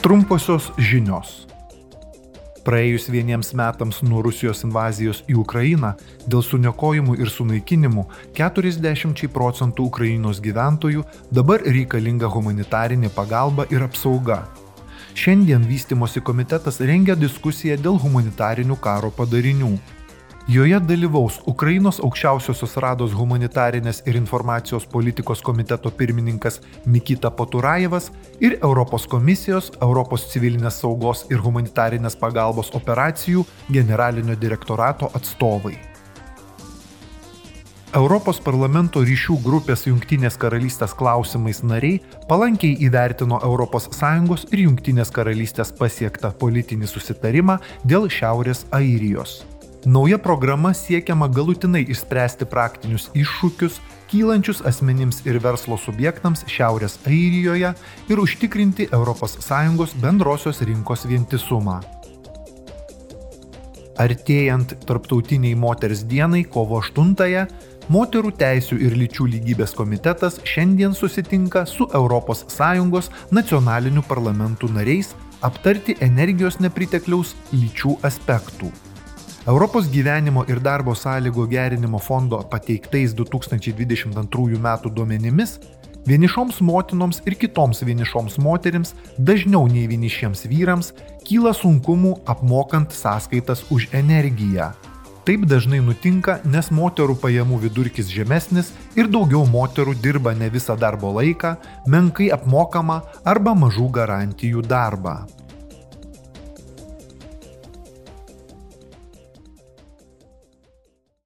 Trumposios žinios. Praėjus vieniems metams nuo Rusijos invazijos į Ukrainą, dėl suniokojimų ir sunaikinimų 40 procentų Ukrainos gyventojų dabar reikalinga humanitarinė pagalba ir apsauga. Šiandien vystimosi komitetas rengia diskusiją dėl humanitarinių karo padarinių. Joje dalyvaus Ukrainos aukščiausiosios rados humanitarinės ir informacijos politikos komiteto pirmininkas Mikita Poturajevas ir Europos komisijos Europos civilinės saugos ir humanitarinės pagalbos operacijų generalinio direktorato atstovai. Europos parlamento ryšių grupės Junktinės karalystės klausimais nariai palankiai įvertino ES ir Junktinės karalystės pasiektą politinį susitarimą dėl Šiaurės Airijos. Nauja programa siekiama galutinai išspręsti praktinius iššūkius kylančius asmenims ir verslo subjektams Šiaurės Airijoje ir užtikrinti ES bendrosios rinkos vientisumą. Artėjant Tarptautiniai moters dienai kovo 8-ąją, Moterų teisų ir lyčių lygybės komitetas šiandien susitinka su ES nacionalinių parlamentų nariais aptarti energijos nepritekliaus lyčių aspektų. Europos gyvenimo ir darbo sąlygų gerinimo fondo pateiktais 2022 m. duomenimis vienišoms motinoms ir kitoms vienišoms moterims dažniau nei vienišiems vyrams kyla sunkumų apmokant sąskaitas už energiją. Taip dažnai nutinka, nes moterų pajamų vidurkis žemesnis ir daugiau moterų dirba ne visą darbo laiką, menkai apmokama arba mažų garantijų darbą.